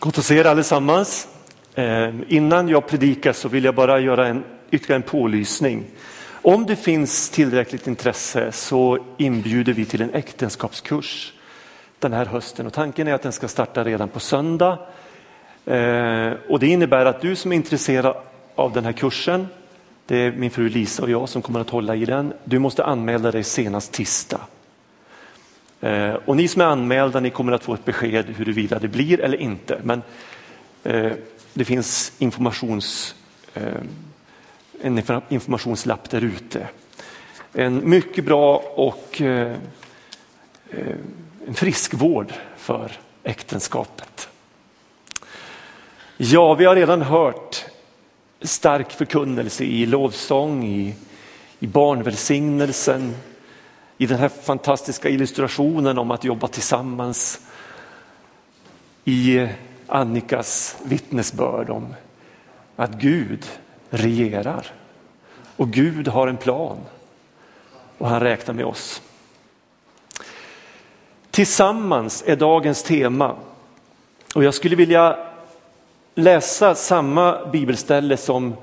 Gott att se er allesammans. Ehm, innan jag predikar så vill jag bara göra en, ytterligare en pålysning. Om det finns tillräckligt intresse så inbjuder vi till en äktenskapskurs den här hösten och tanken är att den ska starta redan på söndag. Ehm, och det innebär att du som är intresserad av den här kursen, det är min fru Lisa och jag som kommer att hålla i den, du måste anmäla dig senast tisdag. Eh, och ni som är anmälda, ni kommer att få ett besked huruvida det blir eller inte. Men eh, det finns informations, eh, en informationslapp där ute. En mycket bra och eh, eh, en friskvård för äktenskapet. Ja, vi har redan hört stark förkunnelse i lovsång, i, i barnvälsignelsen, i den här fantastiska illustrationen om att jobba tillsammans i Annikas vittnesbörd om att Gud regerar. Och Gud har en plan. Och han räknar med oss. Tillsammans är dagens tema. Och jag skulle vilja läsa samma bibelställe som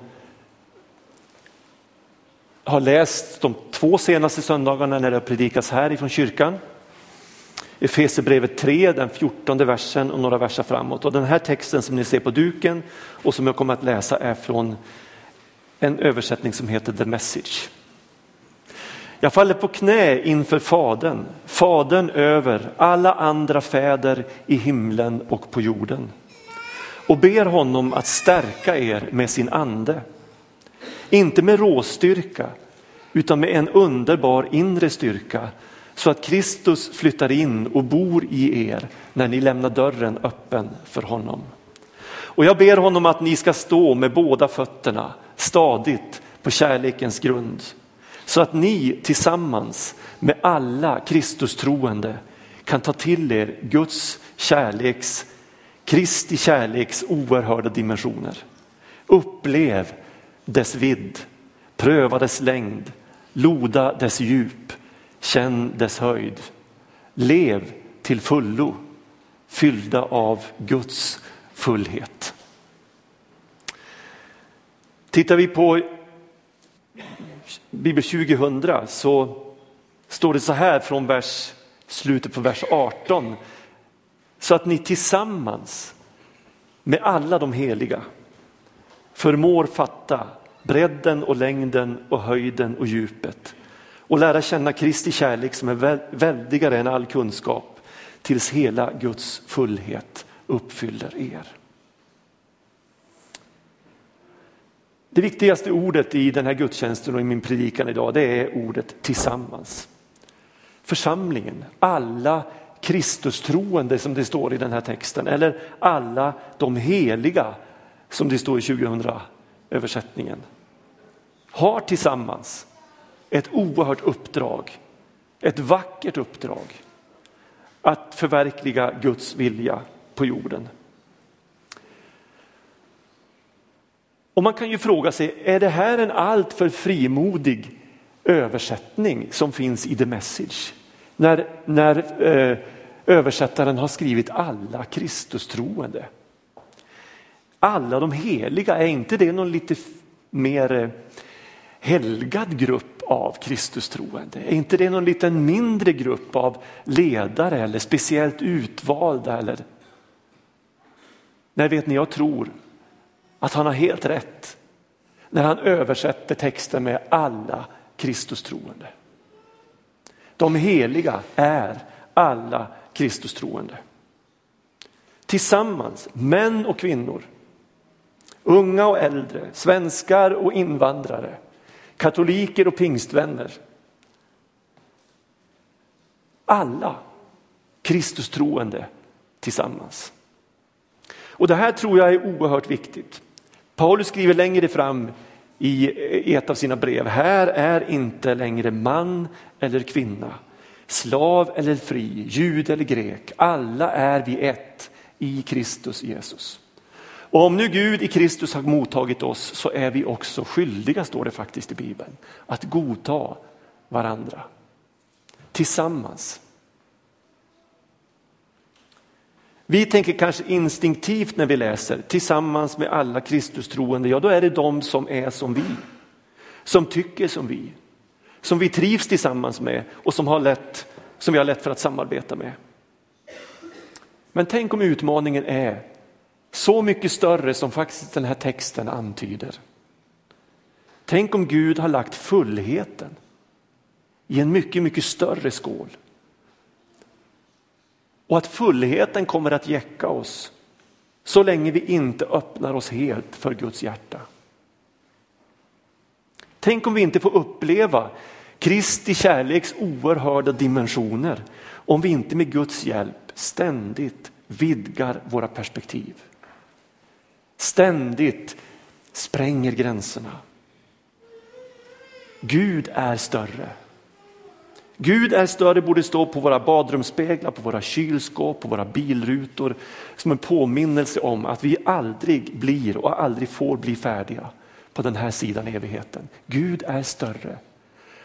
har läst de två senaste söndagarna när det har predikats här ifrån kyrkan. Efesierbrevet 3, den 14 versen och några verser framåt. Och den här texten som ni ser på duken och som jag kommer att läsa är från en översättning som heter The Message. Jag faller på knä inför Fadern, Fadern över alla andra fäder i himlen och på jorden och ber honom att stärka er med sin ande inte med råstyrka utan med en underbar inre styrka så att Kristus flyttar in och bor i er när ni lämnar dörren öppen för honom. Och jag ber honom att ni ska stå med båda fötterna stadigt på kärlekens grund så att ni tillsammans med alla Kristus troende kan ta till er Guds kärleks, Kristi kärleks oerhörda dimensioner. Upplev dess vidd, pröva dess längd, loda dess djup, känn dess höjd. Lev till fullo, fyllda av Guds fullhet. Tittar vi på Bibel 2000 så står det så här från vers, slutet på vers 18. Så att ni tillsammans med alla de heliga förmår fatta bredden och längden och höjden och djupet och lära känna Kristi kärlek som är väldigare än all kunskap tills hela Guds fullhet uppfyller er. Det viktigaste ordet i den här gudstjänsten och i min predikan idag det är ordet tillsammans. Församlingen, alla Kristustroende som det står i den här texten eller alla de heliga som det står i 2000 översättningen, har tillsammans ett oerhört uppdrag, ett vackert uppdrag att förverkliga Guds vilja på jorden. Och man kan ju fråga sig, är det här en alltför frimodig översättning som finns i The Message? När, när eh, översättaren har skrivit alla Kristustroende alla de heliga, är inte det någon lite mer eh, helgad grupp av Kristustroende? Är inte det någon liten mindre grupp av ledare eller speciellt utvalda? Eller? Nej, vet ni, jag tror att han har helt rätt när han översätter texten med alla Kristustroende. De heliga är alla Kristustroende. Tillsammans, män och kvinnor, Unga och äldre, svenskar och invandrare, katoliker och pingstvänner. Alla Kristus troende tillsammans. Och det här tror jag är oerhört viktigt. Paulus skriver längre fram i ett av sina brev, här är inte längre man eller kvinna, slav eller fri, jud eller grek, alla är vi ett i Kristus Jesus. Och om nu Gud i Kristus har mottagit oss så är vi också skyldiga, står det faktiskt i Bibeln, att godta varandra. Tillsammans. Vi tänker kanske instinktivt när vi läser tillsammans med alla Kristustroende, ja då är det de som är som vi, som tycker som vi, som vi trivs tillsammans med och som, har lätt, som vi har lätt för att samarbeta med. Men tänk om utmaningen är så mycket större som faktiskt den här texten antyder. Tänk om Gud har lagt fullheten i en mycket, mycket större skål. Och att fullheten kommer att jäcka oss så länge vi inte öppnar oss helt för Guds hjärta. Tänk om vi inte får uppleva Kristi kärleks oerhörda dimensioner om vi inte med Guds hjälp ständigt vidgar våra perspektiv. Ständigt spränger gränserna. Gud är större. Gud är större borde stå på våra badrumsspeglar, på våra kylskåp, på våra bilrutor som en påminnelse om att vi aldrig blir och aldrig får bli färdiga på den här sidan evigheten. Gud är större.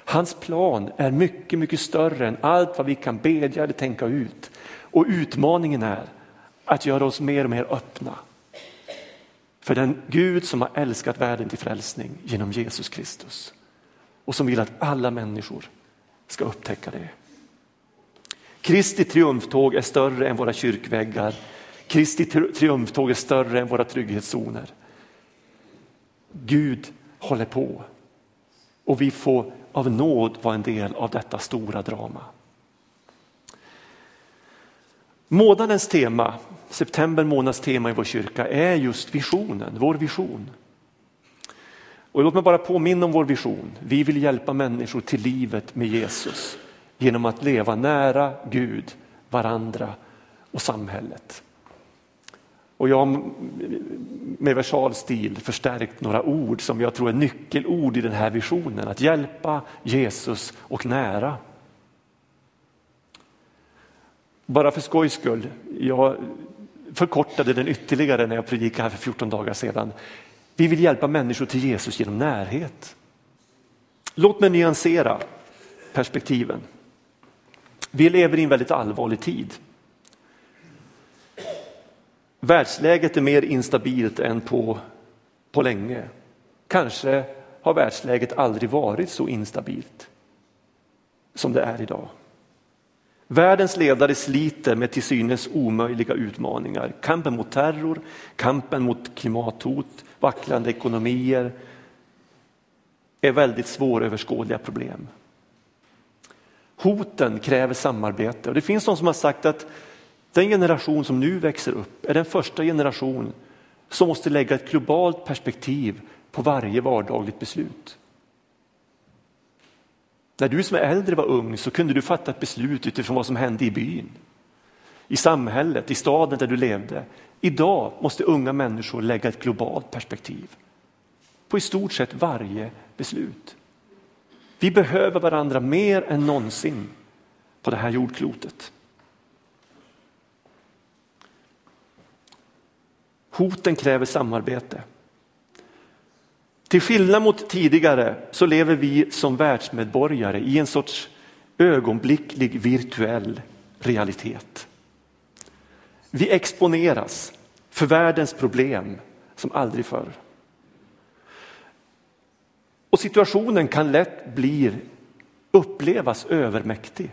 Hans plan är mycket, mycket större än allt vad vi kan bedja eller tänka ut. Och utmaningen är att göra oss mer och mer öppna för den Gud som har älskat världen till frälsning genom Jesus Kristus och som vill att alla människor ska upptäcka det. Kristi triumftåg är större än våra kyrkväggar. Kristi triumftåg är större än våra trygghetszoner. Gud håller på och vi får av nåd vara en del av detta stora drama. Månadens tema, september månads tema i vår kyrka är just visionen, vår vision. Och låt mig bara påminna om vår vision. Vi vill hjälpa människor till livet med Jesus genom att leva nära Gud, varandra och samhället. Och jag har med versal stil förstärkt några ord som jag tror är nyckelord i den här visionen. Att hjälpa Jesus och nära. Bara för skojs skull, jag förkortade den ytterligare när jag predikade här för 14 dagar sedan. Vi vill hjälpa människor till Jesus genom närhet. Låt mig nyansera perspektiven. Vi lever i en väldigt allvarlig tid. Världsläget är mer instabilt än på, på länge. Kanske har världsläget aldrig varit så instabilt som det är idag. Världens ledare sliter med till synes omöjliga utmaningar. Kampen mot terror, kampen mot klimathot, vacklande ekonomier är väldigt svåröverskådliga problem. Hoten kräver samarbete och det finns de som har sagt att den generation som nu växer upp är den första generation som måste lägga ett globalt perspektiv på varje vardagligt beslut. När du som är äldre var ung så kunde du fatta ett beslut utifrån vad som hände i byn, i samhället, i staden där du levde. Idag måste unga människor lägga ett globalt perspektiv på i stort sett varje beslut. Vi behöver varandra mer än någonsin på det här jordklotet. Hoten kräver samarbete. Till skillnad mot tidigare så lever vi som världsmedborgare i en sorts ögonblicklig virtuell realitet. Vi exponeras för världens problem som aldrig förr. Och situationen kan lätt bli, upplevas övermäktig.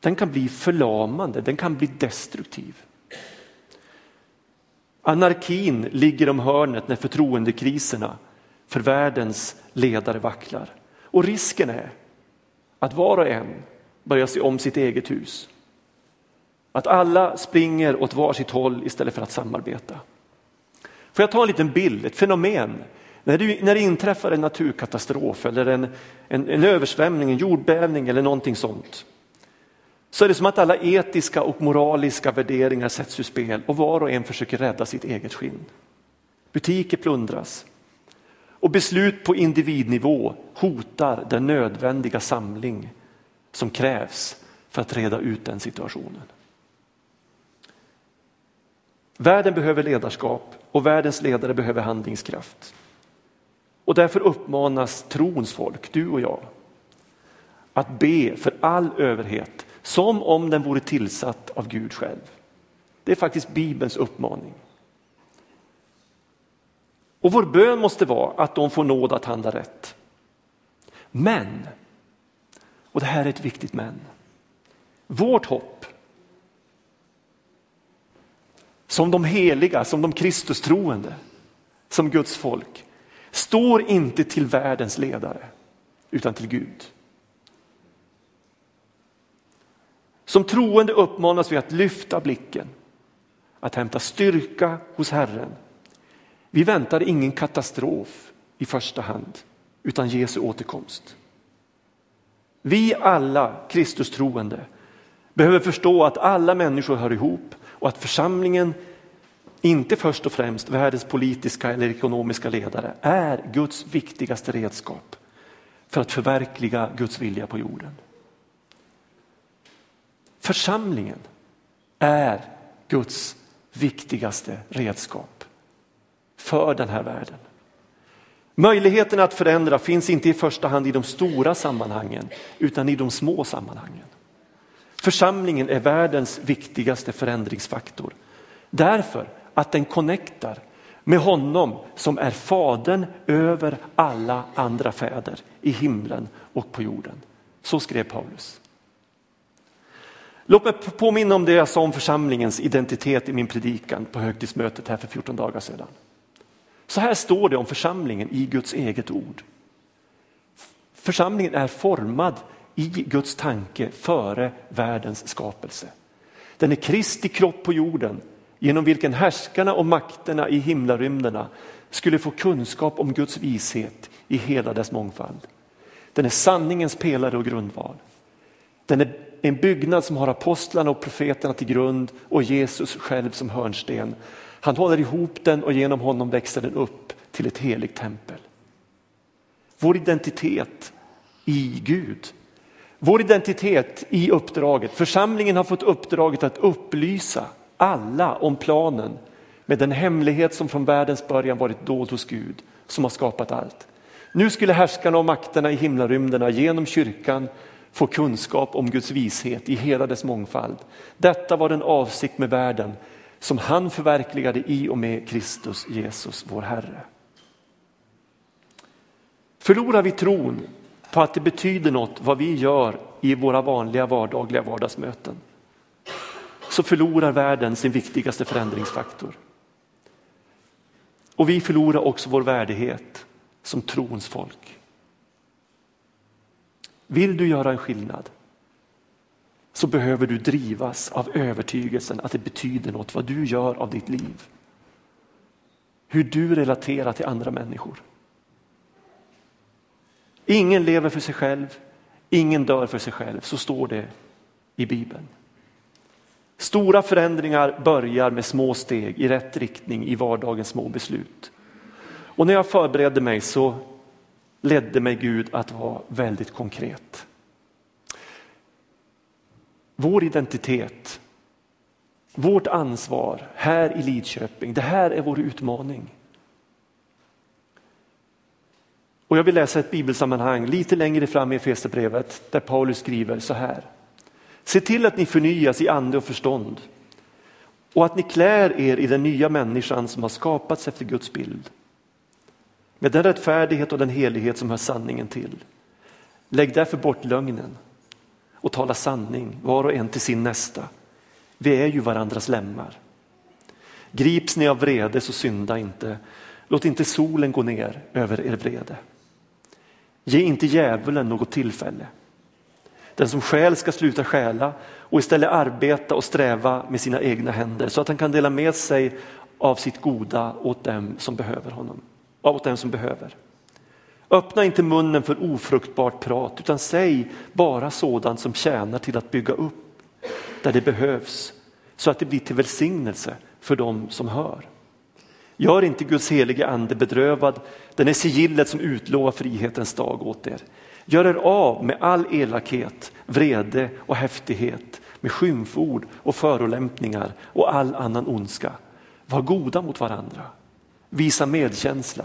Den kan bli förlamande, den kan bli destruktiv. Anarkin ligger om hörnet när förtroendekriserna för världens ledare vacklar. Och risken är att var och en börjar se om sitt eget hus. Att alla springer åt varsitt håll istället för att samarbeta. Får jag ta en liten bild, ett fenomen. När, du, när det inträffar en naturkatastrof eller en, en, en översvämning, en jordbävning eller någonting sånt så är det som att alla etiska och moraliska värderingar sätts ur spel och var och en försöker rädda sitt eget skinn. Butiker plundras och beslut på individnivå hotar den nödvändiga samling som krävs för att reda ut den situationen. Världen behöver ledarskap och världens ledare behöver handlingskraft. Och därför uppmanas trons folk, du och jag, att be för all överhet som om den vore tillsatt av Gud själv. Det är faktiskt Bibelns uppmaning. Och vår bön måste vara att de får nåd att handla rätt. Men, och det här är ett viktigt men, vårt hopp som de heliga, som de Kristustroende, som Guds folk, står inte till världens ledare utan till Gud. Som troende uppmanas vi att lyfta blicken, att hämta styrka hos Herren. Vi väntar ingen katastrof i första hand, utan Jesu återkomst. Vi alla Kristustroende behöver förstå att alla människor hör ihop och att församlingen inte först och främst världens politiska eller ekonomiska ledare är Guds viktigaste redskap för att förverkliga Guds vilja på jorden. Församlingen är Guds viktigaste redskap för den här världen. Möjligheten att förändra finns inte i första hand i de stora sammanhangen utan i de små sammanhangen. Församlingen är världens viktigaste förändringsfaktor. Därför att den connectar med honom som är fadern över alla andra fäder i himlen och på jorden. Så skrev Paulus. Låt mig påminna om det jag sa om församlingens identitet i min predikan på högtidsmötet här för 14 dagar sedan. Så här står det om församlingen i Guds eget ord. Församlingen är formad i Guds tanke före världens skapelse. Den är Kristi kropp på jorden genom vilken härskarna och makterna i himlarymderna skulle få kunskap om Guds vishet i hela dess mångfald. Den är sanningens pelare och grundval. Den är en byggnad som har apostlarna och profeterna till grund och Jesus själv som hörnsten. Han håller ihop den och genom honom växer den upp till ett heligt tempel. Vår identitet i Gud. Vår identitet i uppdraget. Församlingen har fått uppdraget att upplysa alla om planen med den hemlighet som från världens början varit dold hos Gud som har skapat allt. Nu skulle härskarna och makterna i himlarymderna genom kyrkan få kunskap om Guds vishet i hela dess mångfald. Detta var den avsikt med världen som han förverkligade i och med Kristus Jesus, vår Herre. Förlorar vi tron på att det betyder något vad vi gör i våra vanliga vardagliga vardagsmöten så förlorar världen sin viktigaste förändringsfaktor. Och vi förlorar också vår värdighet som trons folk. Vill du göra en skillnad så behöver du drivas av övertygelsen att det betyder något vad du gör av ditt liv. Hur du relaterar till andra människor. Ingen lever för sig själv, ingen dör för sig själv. Så står det i Bibeln. Stora förändringar börjar med små steg i rätt riktning i vardagens små beslut. Och när jag förberedde mig så ledde mig Gud att vara väldigt konkret. Vår identitet, vårt ansvar här i Lidköping, det här är vår utmaning. Och jag vill läsa ett bibelsammanhang lite längre fram i Efesierbrevet där Paulus skriver så här. Se till att ni förnyas i ande och förstånd och att ni klär er i den nya människan som har skapats efter Guds bild. Med den rättfärdighet och den helighet som hör sanningen till. Lägg därför bort lögnen och tala sanning var och en till sin nästa. Vi är ju varandras lemmar. Grips ni av vrede så synda inte. Låt inte solen gå ner över er vrede. Ge inte djävulen något tillfälle. Den som stjäl ska sluta stjäla och istället arbeta och sträva med sina egna händer så att han kan dela med sig av sitt goda åt dem som behöver honom. Åt dem som behöver. Öppna inte munnen för ofruktbart prat utan säg bara sådant som tjänar till att bygga upp där det behövs så att det blir till välsignelse för dem som hör. Gör inte Guds helige ande bedrövad, den är sigillet som utlovar frihetens dag åt er. Gör er av med all elakhet, vrede och häftighet, med skymford och förolämpningar och all annan ondska. Var goda mot varandra, visa medkänsla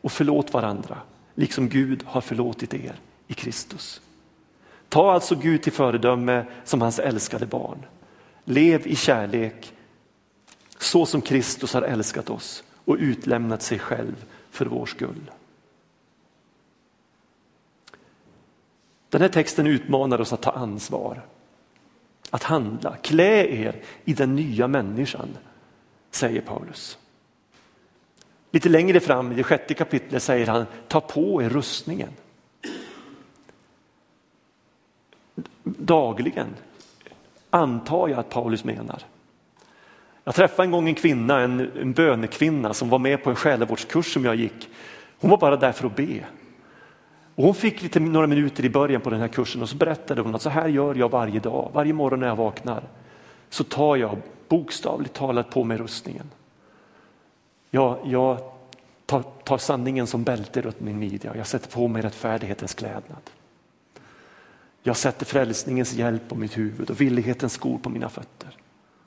och förlåt varandra, liksom Gud har förlåtit er i Kristus. Ta alltså Gud till föredöme som hans älskade barn. Lev i kärlek Så som Kristus har älskat oss och utlämnat sig själv för vår skull. Den här texten utmanar oss att ta ansvar, att handla. Klä er i den nya människan, säger Paulus. Lite längre fram i det sjätte kapitlet säger han, ta på er rustningen. Dagligen, antar jag att Paulus menar. Jag träffade en gång en kvinna, en, en bönekvinna som var med på en själavårdskurs som jag gick. Hon var bara där för att be. Och hon fick lite, några minuter i början på den här kursen och så berättade hon att så här gör jag varje dag, varje morgon när jag vaknar. Så tar jag bokstavligt talat på mig rustningen. Jag, jag tar, tar sanningen som bälte runt min midja, jag sätter på mig rättfärdighetens klädnad. Jag sätter frälsningens hjälp på mitt huvud och villighetens skor på mina fötter.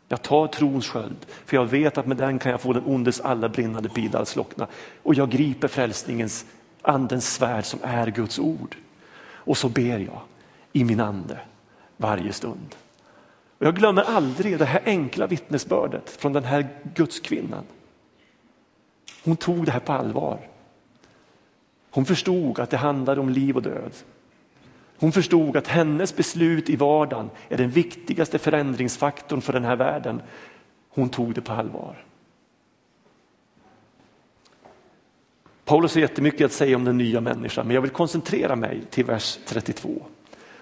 Jag tar trons sköld, för jag vet att med den kan jag få den ondes alla brinnande pilar att slockna. Och jag griper frälsningens andens svärd som är Guds ord. Och så ber jag i min ande varje stund. Och jag glömmer aldrig det här enkla vittnesbördet från den här gudskvinnan. Hon tog det här på allvar. Hon förstod att det handlade om liv och död. Hon förstod att hennes beslut i vardagen är den viktigaste förändringsfaktorn för den här världen. Hon tog det på allvar. Paulus har jättemycket att säga om den nya människan, men jag vill koncentrera mig till vers 32.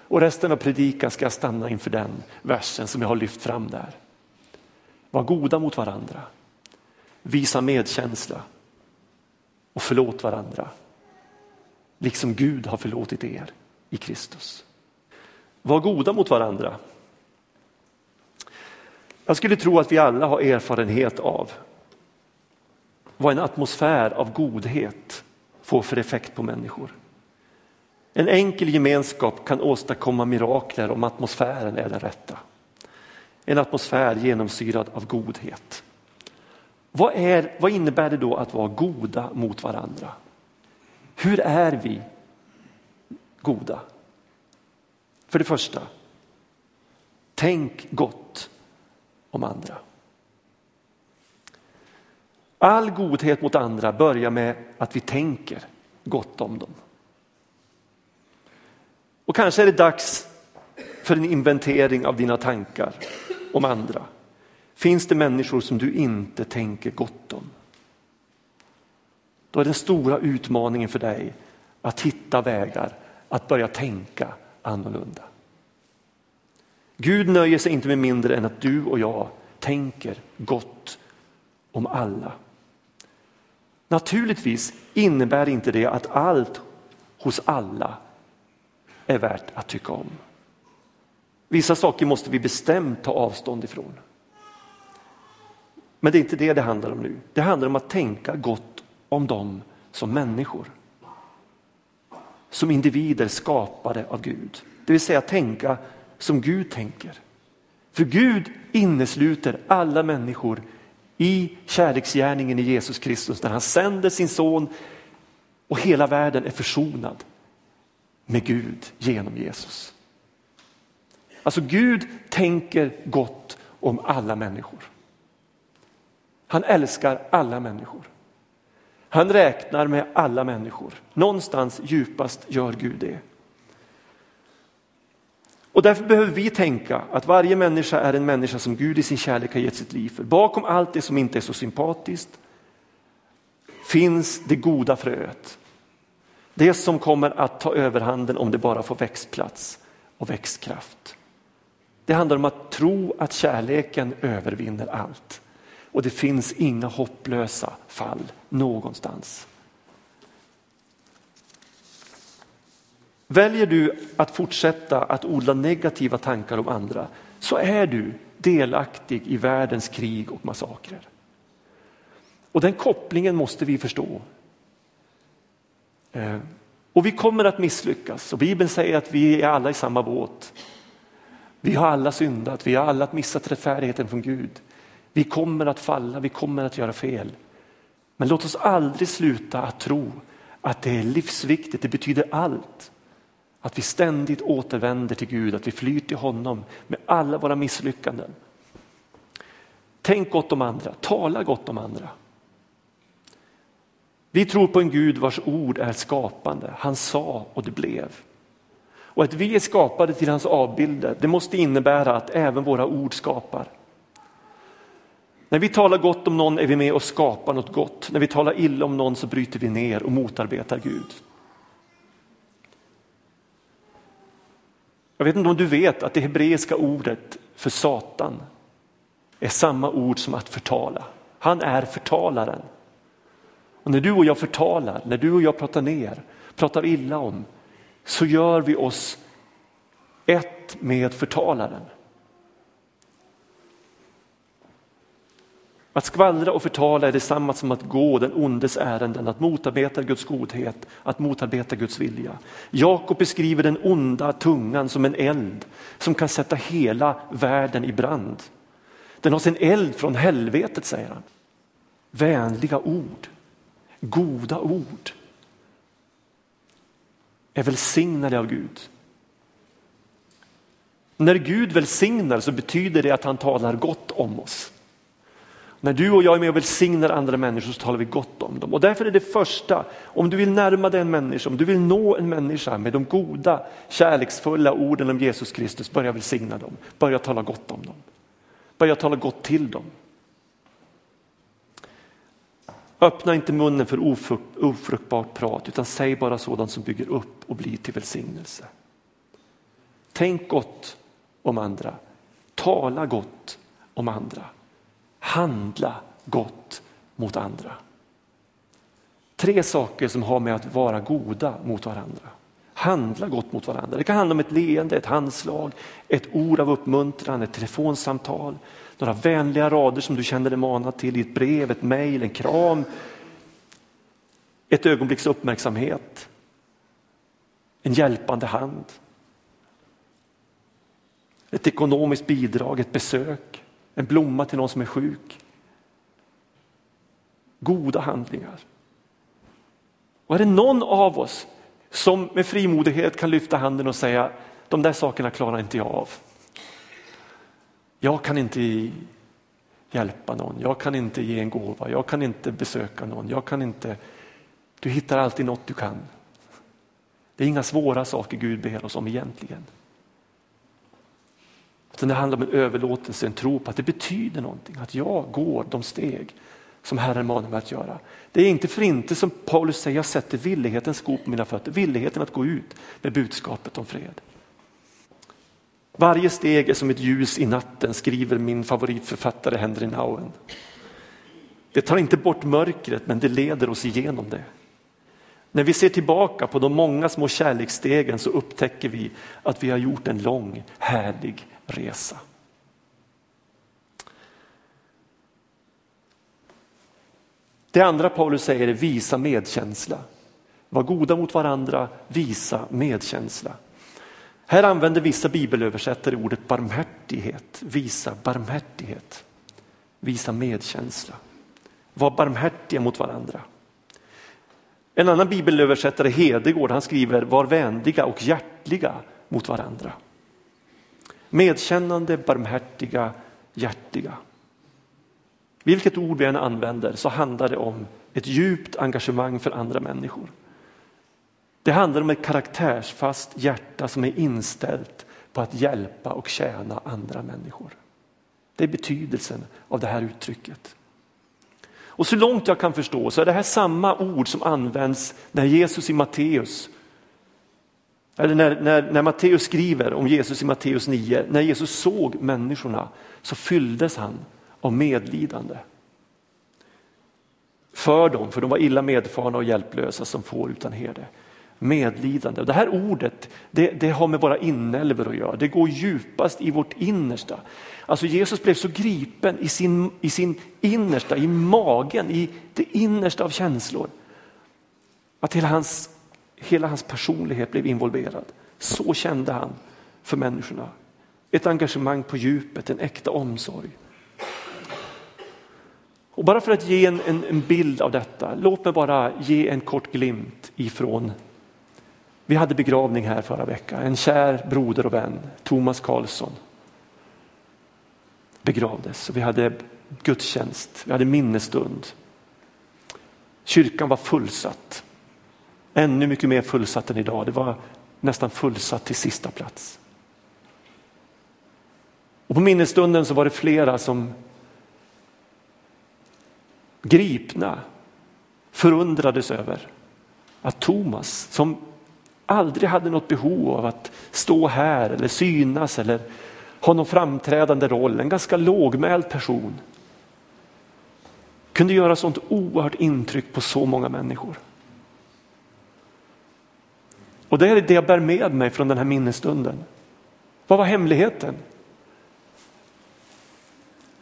Och resten av predikan ska jag stanna inför den versen som jag har lyft fram där. Var goda mot varandra, visa medkänsla och förlåt varandra, liksom Gud har förlåtit er i Kristus. Var goda mot varandra. Jag skulle tro att vi alla har erfarenhet av vad en atmosfär av godhet får för effekt på människor. En enkel gemenskap kan åstadkomma mirakler om atmosfären är den rätta. En atmosfär genomsyrad av godhet. Vad, är, vad innebär det då att vara goda mot varandra? Hur är vi goda? För det första, tänk gott om andra. All godhet mot andra börjar med att vi tänker gott om dem. Och kanske är det dags för en inventering av dina tankar om andra. Finns det människor som du inte tänker gott om? Då är den stora utmaningen för dig att hitta vägar att börja tänka annorlunda. Gud nöjer sig inte med mindre än att du och jag tänker gott om alla. Naturligtvis innebär inte det att allt hos alla är värt att tycka om. Vissa saker måste vi bestämt ta avstånd ifrån. Men det är inte det det handlar om nu. Det handlar om att tänka gott om dem som människor. Som individer skapade av Gud. Det vill säga tänka som Gud tänker. För Gud innesluter alla människor i kärleksgärningen i Jesus Kristus när han sänder sin son och hela världen är försonad med Gud genom Jesus. Alltså Gud tänker gott om alla människor. Han älskar alla människor. Han räknar med alla människor. Någonstans djupast gör Gud det. Och därför behöver vi tänka att varje människa är en människa som Gud i sin kärlek har gett sitt liv för. Bakom allt det som inte är så sympatiskt finns det goda fröet. Det som kommer att ta överhanden om det bara får växtplats och växtkraft. Det handlar om att tro att kärleken övervinner allt. Och det finns inga hopplösa fall någonstans. Väljer du att fortsätta att odla negativa tankar om andra så är du delaktig i världens krig och massakrer. Och den kopplingen måste vi förstå. Eh, och vi kommer att misslyckas och Bibeln säger att vi är alla i samma båt. Vi har alla syndat, vi har alla missat rättfärdigheten från Gud. Vi kommer att falla, vi kommer att göra fel. Men låt oss aldrig sluta att tro att det är livsviktigt, det betyder allt att vi ständigt återvänder till Gud, att vi flyr till honom med alla våra misslyckanden. Tänk gott om andra, tala gott om andra. Vi tror på en Gud vars ord är skapande. Han sa och det blev. Och att vi är skapade till hans avbilder, det måste innebära att även våra ord skapar. När vi talar gott om någon är vi med och skapar något gott. När vi talar illa om någon så bryter vi ner och motarbetar Gud. Jag vet inte om du vet att det hebreiska ordet för Satan är samma ord som att förtala. Han är förtalaren. Och när du och jag förtalar, när du och jag pratar ner, pratar illa om, så gör vi oss ett med förtalaren. Att skvallra och förtala är detsamma som att gå den ondes ärenden, att motarbeta Guds godhet, att motarbeta Guds vilja. Jakob beskriver den onda tungan som en eld som kan sätta hela världen i brand. Den har sin eld från helvetet säger han. Vänliga ord, goda ord är välsignade av Gud. När Gud välsignar så betyder det att han talar gott om oss. När du och jag är med och välsignar andra människor så talar vi gott om dem. Och därför är det första, om du vill närma dig en människa, om du vill nå en människa med de goda, kärleksfulla orden om Jesus Kristus, börja välsigna dem. Börja tala gott om dem. Börja tala gott till dem. Öppna inte munnen för ofruktbart prat utan säg bara sådant som bygger upp och blir till välsignelse. Tänk gott om andra. Tala gott om andra. Handla gott mot andra. Tre saker som har med att vara goda mot varandra. Handla gott mot varandra. Det kan handla om ett leende, ett handslag, ett ord av uppmuntran, ett telefonsamtal, några vänliga rader som du känner dig manad till i ett brev, ett mejl, en kram, ett ögonblicks uppmärksamhet, en hjälpande hand, ett ekonomiskt bidrag, ett besök, en blomma till någon som är sjuk. Goda handlingar. Och är det någon av oss som med frimodighet kan lyfta handen och säga de där sakerna klarar inte jag av. Jag kan inte hjälpa någon, jag kan inte ge en gåva, jag kan inte besöka någon, jag kan inte... Du hittar alltid något du kan. Det är inga svåra saker Gud ber oss om egentligen. Utan det handlar om en överlåtelse, en tro på att det betyder någonting, att jag går de steg som Herren manar mig att göra. Det är inte för inte som Paulus säger, jag sätter villighetens sko på mina fötter, villigheten att gå ut med budskapet om fred. Varje steg är som ett ljus i natten, skriver min favoritförfattare Henry Nauen. Det tar inte bort mörkret, men det leder oss igenom det. När vi ser tillbaka på de många små kärleksstegen så upptäcker vi att vi har gjort en lång, härlig resa. Det andra Paulus säger är visa medkänsla. Var goda mot varandra, visa medkänsla. Här använder vissa bibelöversättare ordet barmhärtighet, visa barmhärtighet, visa medkänsla. Var barmhärtiga mot varandra. En annan bibelöversättare, Hedegård, han skriver var vänliga och hjärtliga mot varandra. Medkännande, barmhärtiga, hjärtiga. Vilket ord vi än använder så handlar det om ett djupt engagemang för andra människor. Det handlar om ett karaktärsfast hjärta som är inställt på att hjälpa och tjäna andra människor. Det är betydelsen av det här uttrycket. Och så långt jag kan förstå så är det här samma ord som används när Jesus i Matteus eller när, när, när Matteus skriver om Jesus i Matteus 9, när Jesus såg människorna så fylldes han av medlidande. För dem, för de var illa medfarna och hjälplösa som får utan herde. Medlidande. Det här ordet det, det har med våra inälvor att göra, det går djupast i vårt innersta. Alltså Jesus blev så gripen i sin, i sin innersta, i magen, i det innersta av känslor. Att hela hans, hela hans personlighet blev involverad. Så kände han för människorna. Ett engagemang på djupet, en äkta omsorg. Och bara för att ge en, en, en, bild av detta, låt mig bara ge en kort glimt ifrån vi hade begravning här förra veckan. En kär broder och vän, Thomas Karlsson, begravdes. Vi hade gudstjänst, vi hade minnesstund. Kyrkan var fullsatt. Ännu mycket mer fullsatt än idag. Det var nästan fullsatt till sista plats. Och på minnesstunden så var det flera som gripna förundrades över att Thomas, som aldrig hade något behov av att stå här eller synas eller ha någon framträdande roll, en ganska lågmäld person, kunde göra sånt oerhört intryck på så många människor. Och det är det jag bär med mig från den här minnesstunden. Vad var hemligheten?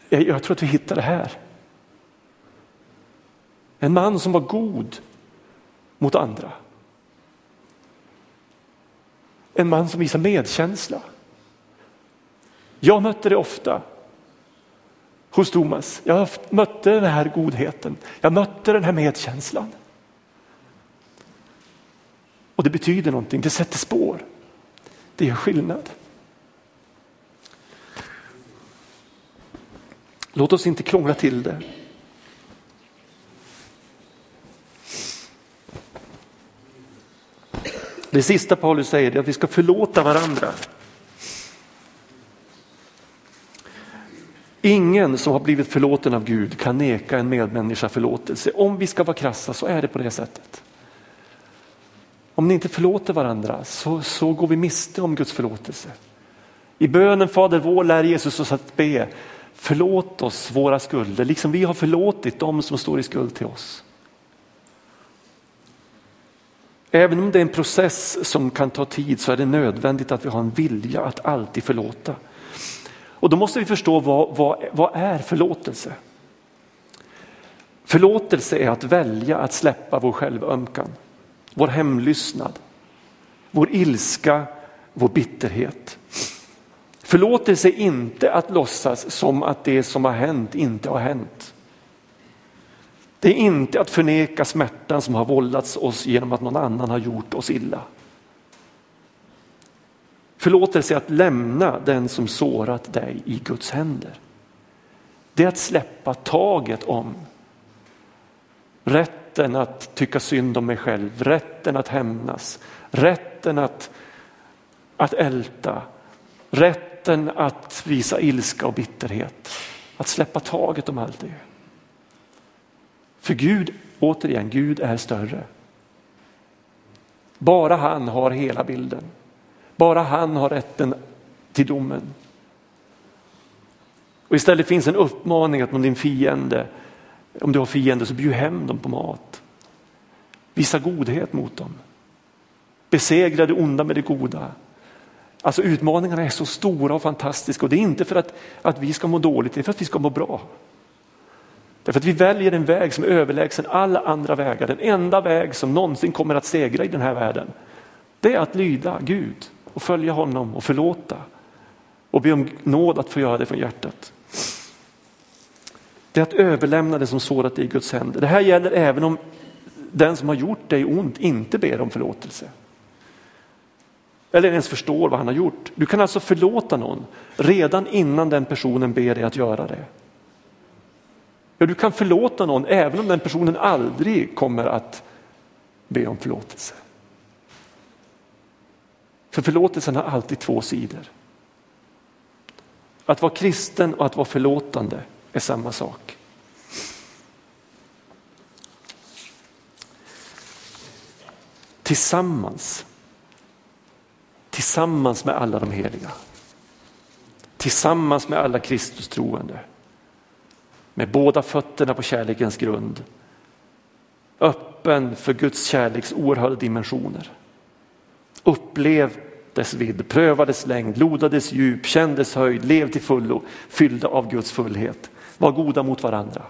Jag tror att vi hittar det här. En man som var god mot andra. En man som visar medkänsla. Jag mötte det ofta hos Thomas. Jag mötte den här godheten. Jag mötte den här medkänslan. Och det betyder någonting, det sätter spår. Det gör skillnad. Låt oss inte krångla till det. Det sista Paulus säger är att vi ska förlåta varandra. Ingen som har blivit förlåten av Gud kan neka en medmänniska förlåtelse. Om vi ska vara krassa så är det på det sättet. Om ni inte förlåter varandra så, så går vi miste om Guds förlåtelse. I bönen Fader vår lär Jesus oss att be, förlåt oss våra skulder liksom vi har förlåtit dem som står i skuld till oss. Även om det är en process som kan ta tid så är det nödvändigt att vi har en vilja att alltid förlåta. Och då måste vi förstå vad, vad, vad är förlåtelse? Förlåtelse är att välja att släppa vår självömkan, vår hemlystnad, vår ilska, vår bitterhet. Förlåtelse är inte att låtsas som att det som har hänt inte har hänt. Det är inte att förneka smärtan som har vållats oss genom att någon annan har gjort oss illa. Förlåtelse är att lämna den som sårat dig i Guds händer. Det är att släppa taget om rätten att tycka synd om mig själv, rätten att hämnas, rätten att, att älta, rätten att visa ilska och bitterhet. Att släppa taget om allt det. För Gud, återigen, Gud är större. Bara han har hela bilden. Bara han har rätten till domen. Och istället finns en uppmaning att om din fiende, om du har fiende så bjud hem dem på mat. Visa godhet mot dem. Besegra det onda med det goda. Alltså utmaningarna är så stora och fantastiska och det är inte för att, att vi ska må dåligt, det är för att vi ska må bra. Därför att vi väljer en väg som är överlägsen alla andra vägar. Den enda väg som någonsin kommer att segra i den här världen. Det är att lyda Gud och följa honom och förlåta. Och be om nåd att få göra det från hjärtat. Det är att överlämna det som sårat dig i Guds händer. Det här gäller även om den som har gjort dig ont inte ber om förlåtelse. Eller ens förstår vad han har gjort. Du kan alltså förlåta någon redan innan den personen ber dig att göra det. Ja, du kan förlåta någon även om den personen aldrig kommer att be om förlåtelse. För förlåtelsen har alltid två sidor. Att vara kristen och att vara förlåtande är samma sak. Tillsammans, tillsammans med alla de heliga, tillsammans med alla Kristus troende med båda fötterna på kärlekens grund. Öppen för Guds kärleks oerhörda dimensioner. Upplev dess vidd, pröva dess längd, loda dess djup, känn dess höjd, lev till fullo, fyllda av Guds fullhet. Var goda mot varandra,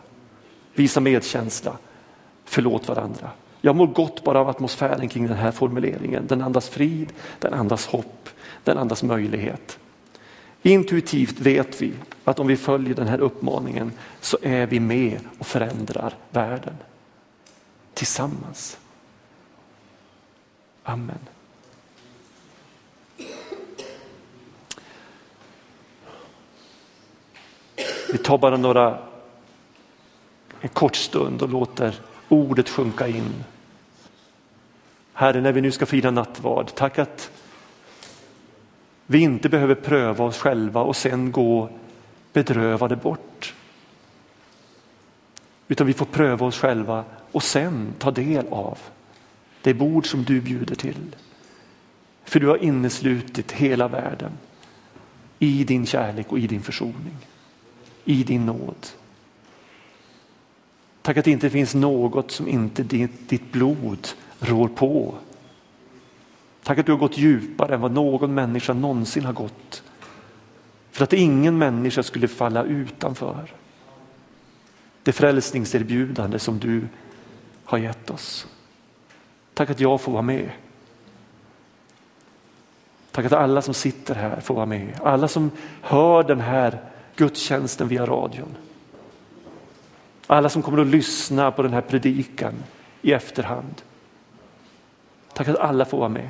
visa medkänsla, förlåt varandra. Jag mår gott bara av atmosfären kring den här formuleringen. Den andas frid, den andas hopp, den andas möjlighet. Intuitivt vet vi att om vi följer den här uppmaningen så är vi med och förändrar världen. Tillsammans. Amen. Vi tar bara några en kort stund och låter ordet sjunka in. Herre, när vi nu ska fira nattvard, tack att vi inte behöver pröva oss själva och sen gå bedrövade bort. Utan vi får pröva oss själva och sen ta del av det bord som du bjuder till. För du har inneslutit hela världen i din kärlek och i din försoning. I din nåd. Tack att det inte finns något som inte ditt, ditt blod rår på. Tack att du har gått djupare än vad någon människa någonsin har gått. För att ingen människa skulle falla utanför det frälsningserbjudande som du har gett oss. Tack att jag får vara med. Tack att alla som sitter här får vara med. Alla som hör den här gudstjänsten via radion. Alla som kommer att lyssna på den här predikan i efterhand. Tack att alla får vara med.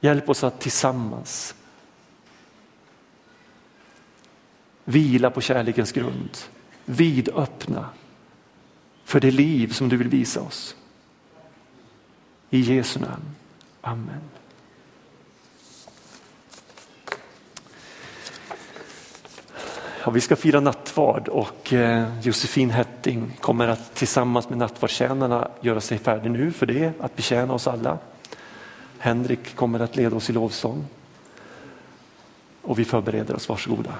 Hjälp oss att tillsammans vila på kärlekens grund, vidöppna för det liv som du vill visa oss. I Jesu namn. Amen. Ja, vi ska fira nattvard och eh, Josefin Hetting kommer att tillsammans med nattvardstjänarna göra sig färdig nu för det, att betjäna oss alla. Henrik kommer att leda oss i lovsång och vi förbereder oss, varsågoda.